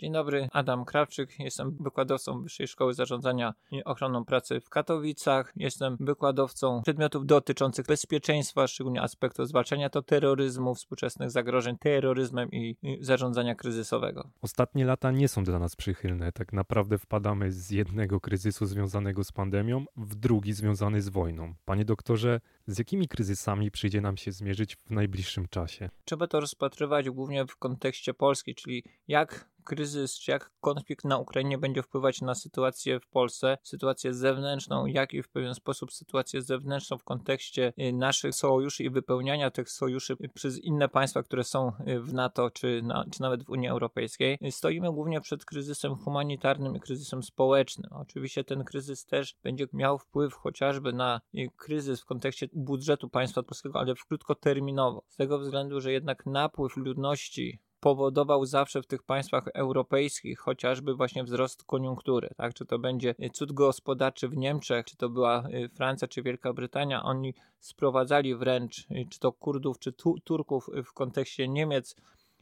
Dzień dobry, Adam Krawczyk. Jestem wykładowcą Wyższej Szkoły Zarządzania i Ochroną Pracy w Katowicach. Jestem wykładowcą przedmiotów dotyczących bezpieczeństwa, szczególnie aspektów zwalczania to terroryzmu, współczesnych zagrożeń terroryzmem i, i zarządzania kryzysowego. Ostatnie lata nie są dla nas przychylne. Tak naprawdę wpadamy z jednego kryzysu związanego z pandemią w drugi związany z wojną. Panie doktorze, z jakimi kryzysami przyjdzie nam się zmierzyć w najbliższym czasie? Trzeba to rozpatrywać głównie w kontekście Polski, czyli jak kryzys, czy jak konflikt na Ukrainie będzie wpływać na sytuację w Polsce, sytuację zewnętrzną, jak i w pewien sposób sytuację zewnętrzną w kontekście y, naszych sojuszy i wypełniania tych sojuszy przez inne państwa, które są y, w NATO, czy, na, czy nawet w Unii Europejskiej. Y, stoimy głównie przed kryzysem humanitarnym i kryzysem społecznym. Oczywiście ten kryzys też będzie miał wpływ chociażby na kryzys w kontekście budżetu państwa polskiego, ale w krótkoterminowo. Z tego względu, że jednak napływ ludności powodował zawsze w tych państwach europejskich chociażby właśnie wzrost koniunktury, tak? Czy to będzie cud gospodarczy w Niemczech, czy to była y, Francja, czy Wielka Brytania, oni sprowadzali wręcz, y, czy to Kurdów, czy tu, Turków w kontekście Niemiec,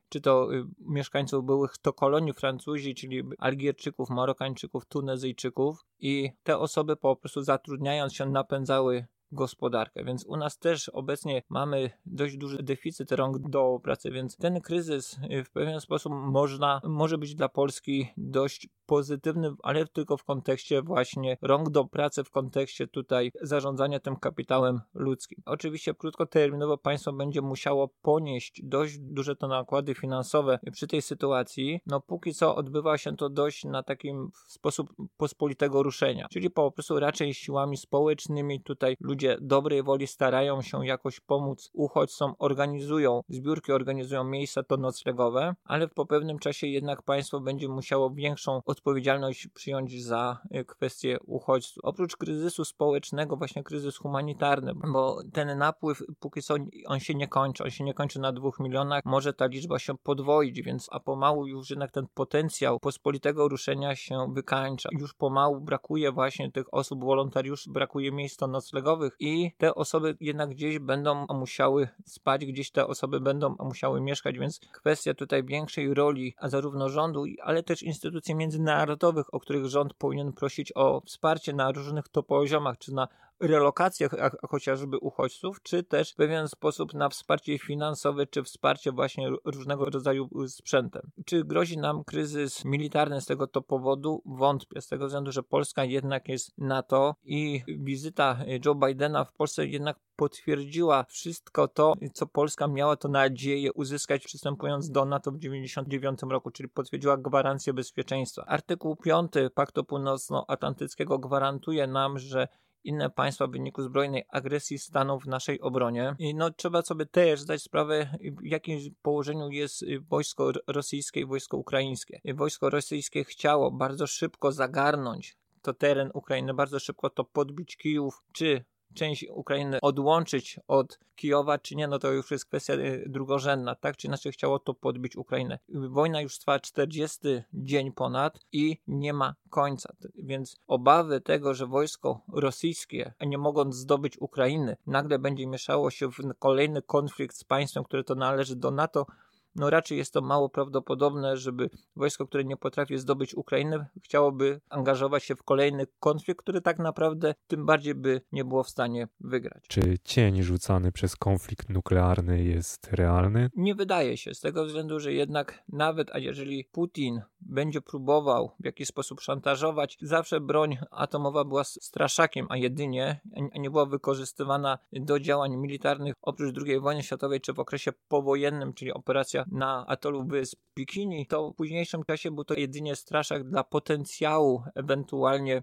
czy to y, mieszkańców byłych to kolonii Francuzi, czyli Algierczyków, Marokańczyków, Tunezyjczyków i te osoby po prostu zatrudniając się napędzały gospodarkę, więc u nas też obecnie mamy dość duży deficyt rąk do pracy, więc ten kryzys y, w pewien sposób można, może być dla Polski dość pozytywny, ale tylko w kontekście właśnie rąk do pracy, w kontekście tutaj zarządzania tym kapitałem ludzkim. Oczywiście krótkoterminowo państwo będzie musiało ponieść dość duże to nakłady finansowe przy tej sytuacji. No póki co odbywa się to dość na takim sposób pospolitego ruszenia, czyli po prostu raczej siłami społecznymi tutaj ludzie dobrej woli starają się jakoś pomóc uchodźcom, organizują zbiórki, organizują miejsca to noclegowe, ale po pewnym czasie jednak państwo będzie musiało większą odpowiedzialność przyjąć za e, kwestie uchodźców. Oprócz kryzysu społecznego, właśnie kryzys humanitarny, bo ten napływ póki co on się nie kończy, on się nie kończy na dwóch milionach, może ta liczba się podwoić, więc a pomału już jednak ten potencjał pospolitego ruszenia się wykańcza. Już pomału brakuje właśnie tych osób, wolontariuszy, brakuje miejsc noclegowych i te osoby jednak gdzieś będą musiały spać, gdzieś te osoby będą musiały mieszkać, więc kwestia tutaj większej roli, a zarówno rządu, ale też instytucji międzynarodowych, narodowych, o których rząd powinien prosić o wsparcie na różnych to poziomach, czy na relokacjach chociażby uchodźców, czy też w pewien sposób na wsparcie finansowe, czy wsparcie właśnie różnego rodzaju sprzętem. Czy grozi nam kryzys militarny z tego to powodu? Wątpię, z tego względu, że Polska jednak jest NATO i wizyta Joe Bidena w Polsce jednak potwierdziła wszystko to, co Polska miała to nadzieję uzyskać przystępując do NATO w 1999 roku, czyli potwierdziła gwarancję bezpieczeństwa. Artykuł 5 Paktu Północnoatlantyckiego gwarantuje nam, że inne państwa w wyniku zbrojnej agresji staną w naszej obronie. I no, trzeba sobie też zdać sprawę, w jakim położeniu jest wojsko rosyjskie i wojsko ukraińskie. Wojsko rosyjskie chciało bardzo szybko zagarnąć to teren Ukrainy, bardzo szybko to podbić Kijów, czy część Ukrainy odłączyć od Kijowa, czy nie, no to już jest kwestia y, drugorzędna, tak? Czy inaczej chciało to podbić Ukrainę. Wojna już trwa 40 dzień ponad i nie ma końca, więc obawy tego, że wojsko rosyjskie, nie mogąc zdobyć Ukrainy, nagle będzie mieszało się w kolejny konflikt z państwem, które to należy do NATO, no raczej jest to mało prawdopodobne, żeby wojsko, które nie potrafi zdobyć Ukrainy, chciałoby angażować się w kolejny konflikt, który tak naprawdę tym bardziej by nie było w stanie wygrać. Czy cień rzucany przez konflikt nuklearny jest realny? Nie wydaje się, z tego względu, że jednak nawet, a jeżeli Putin będzie próbował w jakiś sposób szantażować, zawsze broń atomowa była straszakiem, a jedynie a nie była wykorzystywana do działań militarnych oprócz II wojny światowej czy w okresie powojennym, czyli operacja na atolu wysp Bikini, to w późniejszym czasie był to jedynie straszak dla potencjału ewentualnie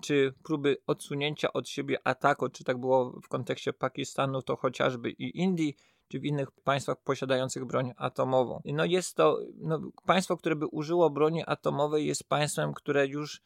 czy próby odsunięcia od siebie ataku, czy tak było w kontekście Pakistanu, to chociażby i Indii, czy w innych państwach posiadających broń atomową. No jest to, no, państwo, które by użyło broni atomowej jest państwem, które już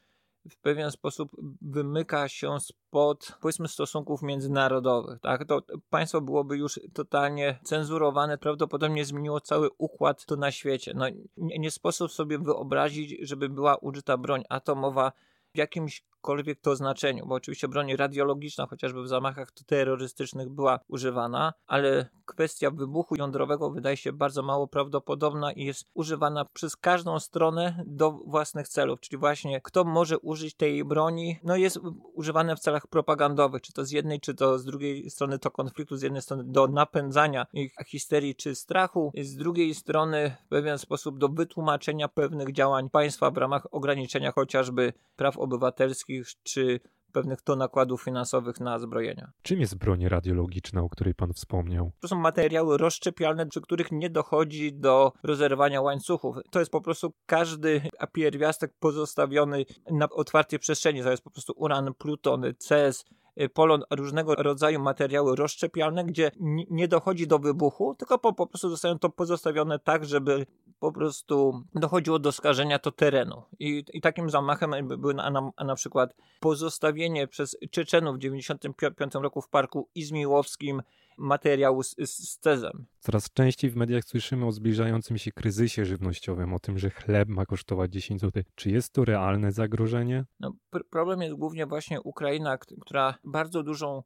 w pewien sposób wymyka się spod, powiedzmy, stosunków międzynarodowych. Tak? To państwo byłoby już totalnie cenzurowane, prawdopodobnie zmieniło cały układ to na świecie. No, nie, nie sposób sobie wyobrazić, żeby była użyta broń atomowa w jakimś jakimkolwiek to znaczeniu, bo oczywiście broń radiologiczna, chociażby w zamachach terrorystycznych była używana, ale kwestia wybuchu jądrowego wydaje się bardzo mało prawdopodobna i jest używana przez każdą stronę do własnych celów, czyli właśnie kto może użyć tej broni, no jest używane w celach propagandowych, czy to z jednej, czy to z drugiej strony to konfliktu, z jednej strony do napędzania ich histerii czy strachu, z drugiej strony w pewien sposób do wytłumaczenia pewnych działań państwa w ramach ograniczenia chociażby praw obywatelskich, czy pewnych to nakładów finansowych na zbrojenia. Czym jest broń radiologiczna, o której pan wspomniał? To są materiały rozszczepialne, przy których nie dochodzi do rozerwania łańcuchów. To jest po prostu każdy pierwiastek pozostawiony na otwartej przestrzeni. To jest po prostu uran, pluton, CS, polon, różnego rodzaju materiały rozszczepialne, gdzie nie dochodzi do wybuchu, tylko po, po prostu zostają to pozostawione tak, żeby po prostu dochodziło do skażenia to terenu. I, i takim zamachem były na, na, na przykład pozostawienie przez Czeczenów w 1995 roku w parku Izmiłowskim materiału z, z cezem. Coraz częściej w mediach słyszymy o zbliżającym się kryzysie żywnościowym, o tym, że chleb ma kosztować 10 zł. Czy jest to realne zagrożenie? No, pr problem jest głównie właśnie Ukraina, która bardzo dużą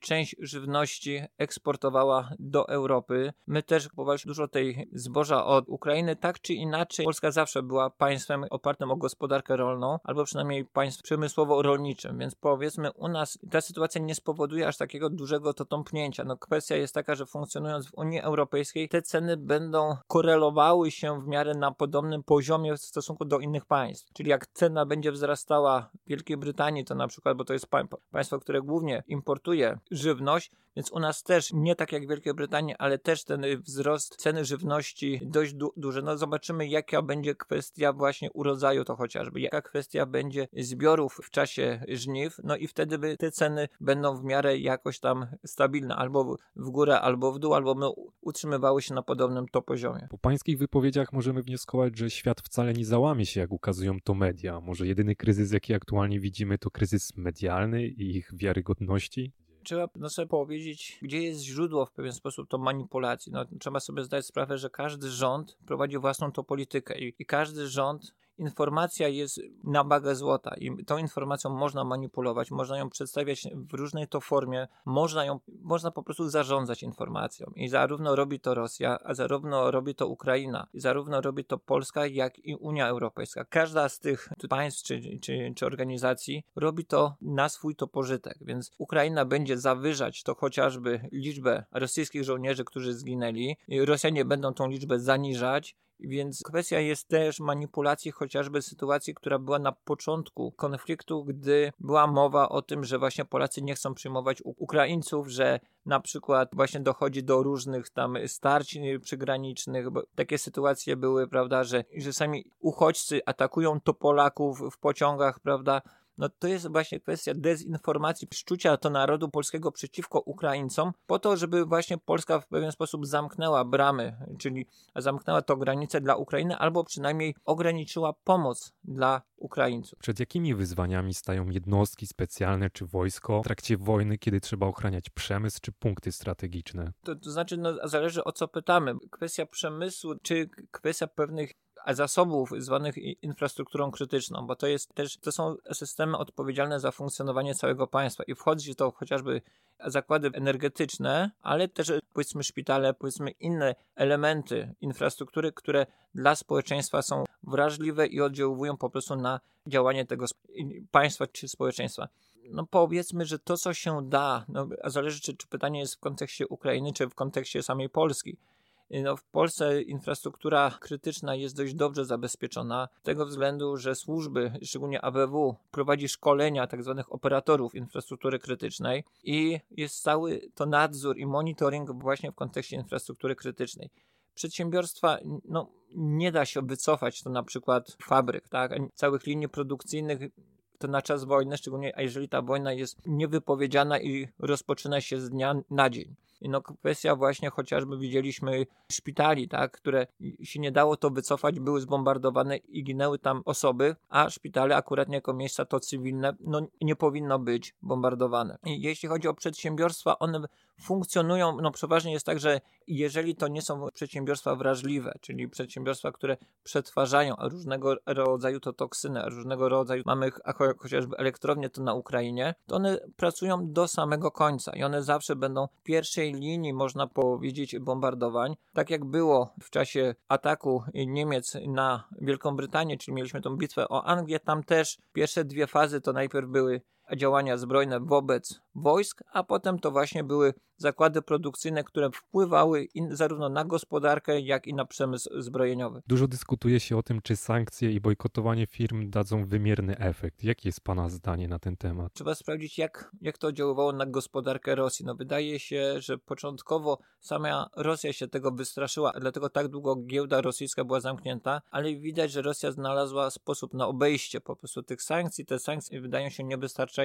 część żywności eksportowała do Europy. My też kupowaliśmy dużo tej zboża od Ukrainy. Tak czy inaczej, Polska zawsze była państwem opartym o gospodarkę rolną, albo przynajmniej państwem przemysłowo-rolniczym, więc powiedzmy u nas ta sytuacja nie spowoduje aż takiego dużego to tąpnięcia. No kwestia jest taka, że funkcjonując w Unii Europejskiej, te ceny będą korelowały się w miarę na podobnym poziomie w stosunku do innych państw. Czyli jak cena będzie wzrastała w Wielkiej Brytanii, to na przykład, bo to jest państwo, które głównie importuje żywność, więc u nas też nie tak jak w Wielkiej Brytanii, ale też ten wzrost ceny żywności dość du duży. No zobaczymy, jaka będzie kwestia właśnie urodzaju to chociażby, jaka kwestia będzie zbiorów w czasie żniw, no i wtedy by te ceny będą w miarę jakoś tam stabilne, albo w górę, albo w dół, albo my utrzymywały się na podobnym to poziomie. Po pańskich wypowiedziach możemy wnioskować, że świat wcale nie załamie się, jak ukazują to media. Może jedyny kryzys, jaki aktualnie widzimy, to kryzys medialny i ich wiarygodności? Trzeba no, sobie powiedzieć, gdzie jest źródło w pewien sposób to manipulacji. No, trzeba sobie zdać sprawę, że każdy rząd prowadzi własną to politykę i, i każdy rząd informacja jest na bagę złota i tą informacją można manipulować, można ją przedstawiać w różnej to formie, można ją, można po prostu zarządzać informacją i zarówno robi to Rosja, a zarówno robi to Ukraina, i zarówno robi to Polska, jak i Unia Europejska. Każda z tych państw czy, czy, czy organizacji robi to na swój to pożytek, więc Ukraina będzie zawyżać to chociażby liczbę rosyjskich żołnierzy, którzy zginęli, Rosjanie będą tą liczbę zaniżać więc kwestia jest też manipulacji chociażby sytuacji, która była na początku konfliktu, gdy była mowa o tym, że właśnie Polacy nie chcą przyjmować Ukraińców, że na przykład właśnie dochodzi do różnych tam starć przygranicznych, bo takie sytuacje były, prawda, że, że sami uchodźcy atakują to Polaków w pociągach, prawda, no to jest właśnie kwestia dezinformacji, szczucia to narodu polskiego przeciwko Ukraińcom, po to, żeby właśnie Polska w pewien sposób zamknęła bramy, czyli zamknęła to granicę dla Ukrainy, albo przynajmniej ograniczyła pomoc dla Ukraińców. Przed jakimi wyzwaniami stają jednostki specjalne czy wojsko w trakcie wojny, kiedy trzeba ochraniać przemysł czy punkty strategiczne? To, to znaczy, no, zależy o co pytamy. Kwestia przemysłu, czy kwestia pewnych zasobów zwanych infrastrukturą krytyczną, bo to jest też, to są systemy odpowiedzialne za funkcjonowanie całego państwa i wchodzi to chociażby zakłady energetyczne, ale też powiedzmy szpitale, powiedzmy inne elementy infrastruktury, które dla społeczeństwa są wrażliwe i oddziałują po prostu na działanie tego państwa czy społeczeństwa no powiedzmy, że to, co się da, no, zależy, czy, czy pytanie jest w kontekście Ukrainy, czy w kontekście samej Polski. No, w Polsce infrastruktura krytyczna jest dość dobrze zabezpieczona, z tego względu, że służby, szczególnie ABW, prowadzi szkolenia tzw. Tak operatorów infrastruktury krytycznej i jest cały to nadzór i monitoring właśnie w kontekście infrastruktury krytycznej. Przedsiębiorstwa, no, nie da się wycofać to na przykład fabryk, tak, całych linii produkcyjnych to na czas wojny, szczególnie jeżeli ta wojna jest niewypowiedziana i rozpoczyna się z dnia na dzień. No kwestia właśnie chociażby widzieliśmy szpitali, tak, które się nie dało to wycofać, były zbombardowane i ginęły tam osoby, a szpitale akurat jako miejsca to cywilne, no nie powinno być bombardowane. I jeśli chodzi o przedsiębiorstwa, one funkcjonują, no przeważnie jest tak, że jeżeli to nie są przedsiębiorstwa wrażliwe, czyli przedsiębiorstwa, które przetwarzają różnego rodzaju to toksyny, różnego rodzaju mamy chociażby elektrownie to na Ukrainie, to one pracują do samego końca i one zawsze będą w pierwszej linii, można powiedzieć, bombardowań. Tak jak było w czasie ataku Niemiec na Wielką Brytanię, czyli mieliśmy tą bitwę o Anglię, tam też pierwsze dwie fazy to najpierw były działania zbrojne wobec wojsk, a potem to właśnie były zakłady produkcyjne, które wpływały zarówno na gospodarkę, jak i na przemysł zbrojeniowy. Dużo dyskutuje się o tym, czy sankcje i bojkotowanie firm dadzą wymierny efekt. Jakie jest Pana zdanie na ten temat? Trzeba sprawdzić, jak, jak to działało na gospodarkę Rosji. No wydaje się, że początkowo sama Rosja się tego wystraszyła, dlatego tak długo giełda rosyjska była zamknięta, ale widać, że Rosja znalazła sposób na obejście po prostu tych sankcji. Te sankcje wydają się niewystarczające.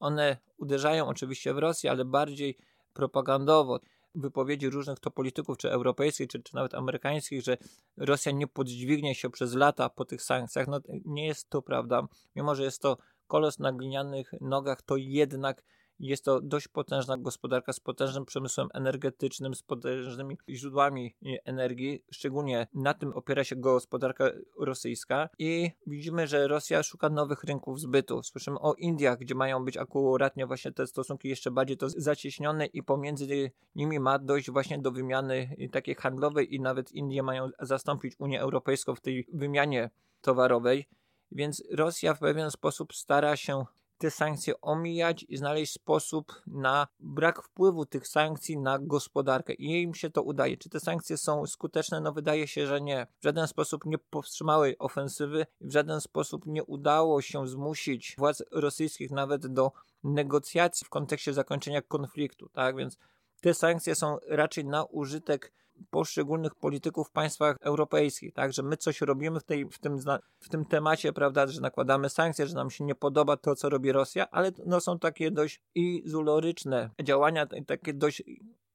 One uderzają oczywiście w Rosję, ale bardziej propagandowo wypowiedzi różnych to polityków, czy europejskich, czy, czy nawet amerykańskich, że Rosja nie podźwignie się przez lata po tych sankcjach, no nie jest to prawda. Mimo, że jest to kolos na glinianych nogach, to jednak jest to dość potężna gospodarka z potężnym przemysłem energetycznym, z potężnymi źródłami energii. Szczególnie na tym opiera się gospodarka rosyjska. I widzimy, że Rosja szuka nowych rynków zbytu. Słyszymy o Indiach, gdzie mają być akuratnie właśnie te stosunki jeszcze bardziej to zacieśnione i pomiędzy nimi ma dojść właśnie do wymiany takiej handlowej i nawet Indie mają zastąpić Unię Europejską w tej wymianie towarowej. Więc Rosja w pewien sposób stara się te sankcje omijać i znaleźć sposób na brak wpływu tych sankcji na gospodarkę. I im się to udaje. Czy te sankcje są skuteczne? No wydaje się, że nie. W żaden sposób nie powstrzymały ofensywy, w żaden sposób nie udało się zmusić władz rosyjskich nawet do negocjacji w kontekście zakończenia konfliktu. Tak więc te sankcje są raczej na użytek poszczególnych polityków w państwach europejskich, tak, że my coś robimy w, tej, w, tym, w tym temacie, prawda, że nakładamy sankcje, że nam się nie podoba to, co robi Rosja, ale no, są takie dość izoloryczne działania, takie dość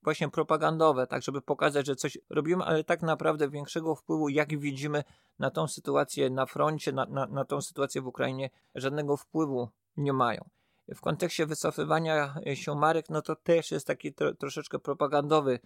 właśnie propagandowe, tak, żeby pokazać, że coś robimy, ale tak naprawdę większego wpływu, jak widzimy na tą sytuację na froncie, na, na, na tą sytuację w Ukrainie, żadnego wpływu nie mają. W kontekście wycofywania się marek, no to też jest taki tro, troszeczkę propagandowy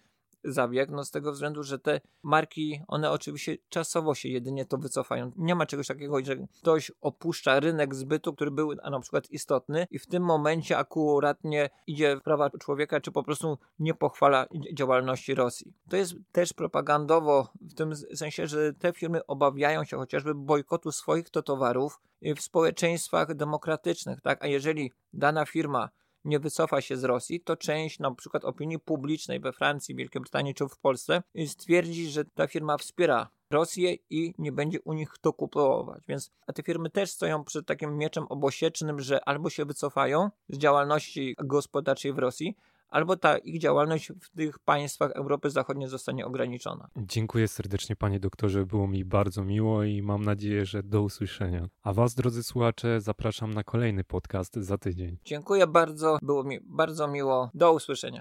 zabieg, no z tego względu, że te marki, one oczywiście czasowo się jedynie to wycofają. Nie ma czegoś takiego, że ktoś opuszcza rynek zbytu, który był na przykład istotny i w tym momencie akuratnie idzie w prawa człowieka, czy po prostu nie pochwala działalności Rosji. To jest też propagandowo w tym sensie, że te firmy obawiają się chociażby bojkotu swoich to towarów w społeczeństwach demokratycznych, tak? A jeżeli dana firma nie wycofa się z Rosji, to część na przykład opinii publicznej we Francji, Wielkiej Brytanii czy w Polsce stwierdzi, że ta firma wspiera Rosję i nie będzie u nich to kupować. Więc a te firmy też stoją przed takim mieczem obosiecznym, że albo się wycofają z działalności gospodarczej w Rosji, albo ta ich działalność w tych państwach Europy Zachodniej zostanie ograniczona. Dziękuję serdecznie panie doktorze, było mi bardzo miło i mam nadzieję, że do usłyszenia. A was drodzy słuchacze zapraszam na kolejny podcast za tydzień. Dziękuję bardzo, było mi bardzo miło. Do usłyszenia.